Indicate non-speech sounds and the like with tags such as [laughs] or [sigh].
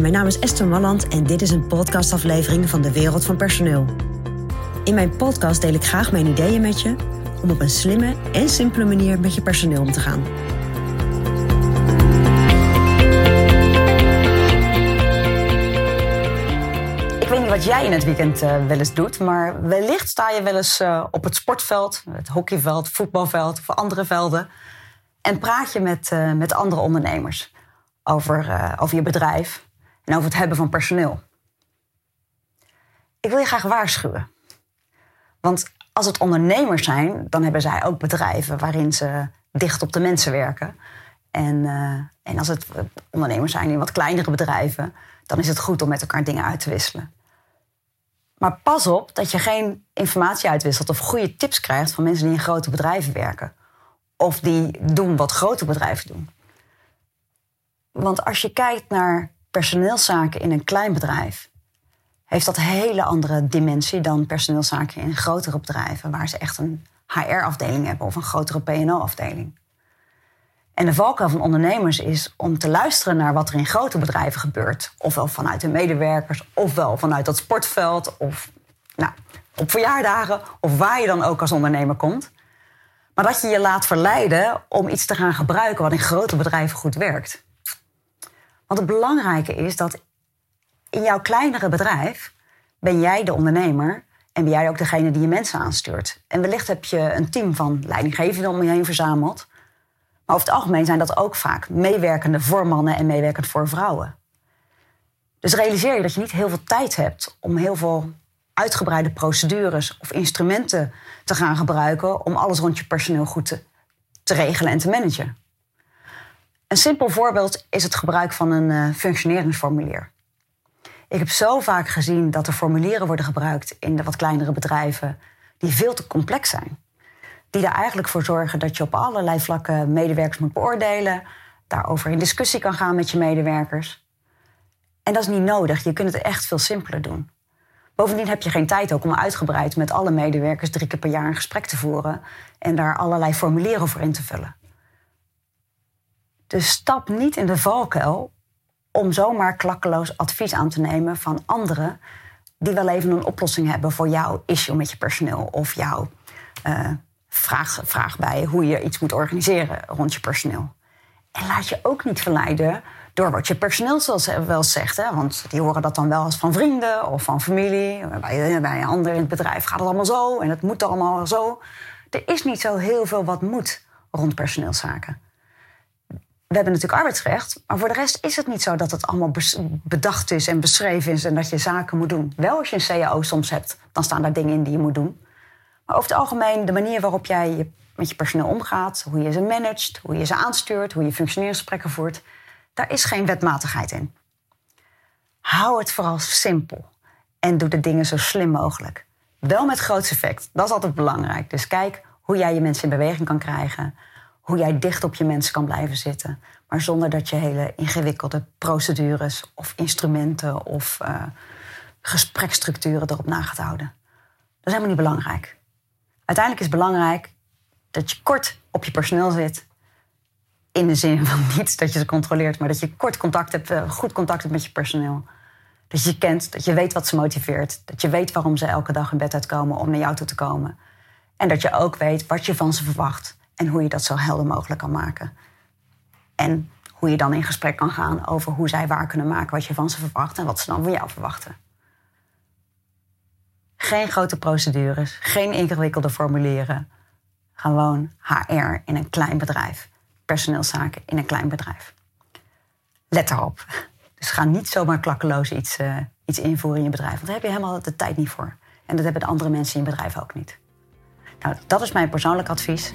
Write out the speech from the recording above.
Mijn naam is Esther Malland en dit is een podcastaflevering van de Wereld van Personeel. In mijn podcast deel ik graag mijn ideeën met je om op een slimme en simpele manier met je personeel om te gaan. Ik weet niet wat jij in het weekend uh, wel eens doet, maar wellicht sta je wel eens uh, op het sportveld, het hockeyveld, voetbalveld of andere velden en praat je met, uh, met andere ondernemers over, over je bedrijf en over het hebben van personeel. Ik wil je graag waarschuwen. Want als het ondernemers zijn, dan hebben zij ook bedrijven waarin ze dicht op de mensen werken. En, uh, en als het ondernemers zijn in wat kleinere bedrijven, dan is het goed om met elkaar dingen uit te wisselen. Maar pas op dat je geen informatie uitwisselt of goede tips krijgt van mensen die in grote bedrijven werken. Of die doen wat grote bedrijven doen. Want als je kijkt naar personeelszaken in een klein bedrijf, heeft dat een hele andere dimensie dan personeelszaken in grotere bedrijven, waar ze echt een HR-afdeling hebben of een grotere PO-afdeling. En de valkuil van ondernemers is om te luisteren naar wat er in grote bedrijven gebeurt. Ofwel vanuit hun medewerkers, ofwel vanuit dat sportveld, of nou, op verjaardagen, of waar je dan ook als ondernemer komt. Maar dat je je laat verleiden om iets te gaan gebruiken wat in grote bedrijven goed werkt. Want het belangrijke is dat in jouw kleinere bedrijf ben jij de ondernemer en ben jij ook degene die je mensen aanstuurt. En wellicht heb je een team van leidinggevenden om je heen verzameld. Maar over het algemeen zijn dat ook vaak meewerkende voor mannen en meewerkend voor vrouwen. Dus realiseer je dat je niet heel veel tijd hebt om heel veel uitgebreide procedures of instrumenten te gaan gebruiken om alles rond je personeel goed te, te regelen en te managen. Een simpel voorbeeld is het gebruik van een uh, functioneringsformulier. Ik heb zo vaak gezien dat er formulieren worden gebruikt in de wat kleinere bedrijven die veel te complex zijn. Die er eigenlijk voor zorgen dat je op allerlei vlakken medewerkers moet beoordelen, daarover in discussie kan gaan met je medewerkers. En dat is niet nodig. Je kunt het echt veel simpeler doen. Bovendien heb je geen tijd ook om uitgebreid met alle medewerkers drie keer per jaar een gesprek te voeren en daar allerlei formulieren voor in te vullen. Dus stap niet in de valkuil om zomaar klakkeloos advies aan te nemen van anderen die wel even een oplossing hebben voor jouw issue met je personeel of jouw uh, vraag, vraag bij hoe je iets moet organiseren rond je personeel. En laat je ook niet verleiden door wat je personeel wel zegt. Hè? Want die horen dat dan wel eens van vrienden of van familie. Bij, bij een ander in het bedrijf gaat het allemaal zo en het moet allemaal zo. Er is niet zo heel veel wat moet rond personeelszaken we hebben natuurlijk arbeidsrecht, maar voor de rest is het niet zo dat het allemaal bedacht is en beschreven is en dat je zaken moet doen. Wel als je een CAO soms hebt, dan staan daar dingen in die je moet doen. Maar over het algemeen, de manier waarop jij met je personeel omgaat, hoe je ze managt, hoe je ze aanstuurt, hoe je functioneringsgesprekken voert, daar is geen wetmatigheid in. Hou het vooral simpel en doe de dingen zo slim mogelijk. Wel met groot effect, dat is altijd belangrijk. Dus kijk hoe jij je mensen in beweging kan krijgen hoe jij dicht op je mensen kan blijven zitten. Maar zonder dat je hele ingewikkelde procedures of instrumenten of uh, gesprekstructuren erop na gaat houden. Dat is helemaal niet belangrijk. Uiteindelijk is het belangrijk dat je kort op je personeel zit. In de zin van [laughs] niet dat je ze controleert, maar dat je kort contact hebt, eh, goed contact hebt met je personeel. Dat je je kent, dat je weet wat ze motiveert. Dat je weet waarom ze elke dag in bed uitkomen om naar jou toe te komen. En dat je ook weet wat je van ze verwacht. En hoe je dat zo helder mogelijk kan maken. En hoe je dan in gesprek kan gaan over hoe zij waar kunnen maken wat je van ze verwacht en wat ze dan van jou verwachten. Geen grote procedures, geen ingewikkelde formulieren. Gewoon HR in een klein bedrijf. Personeelszaken in een klein bedrijf. Let erop. Dus ga niet zomaar klakkeloos iets, uh, iets invoeren in je bedrijf. Want daar heb je helemaal de tijd niet voor. En dat hebben de andere mensen in je bedrijf ook niet. Nou, dat is mijn persoonlijk advies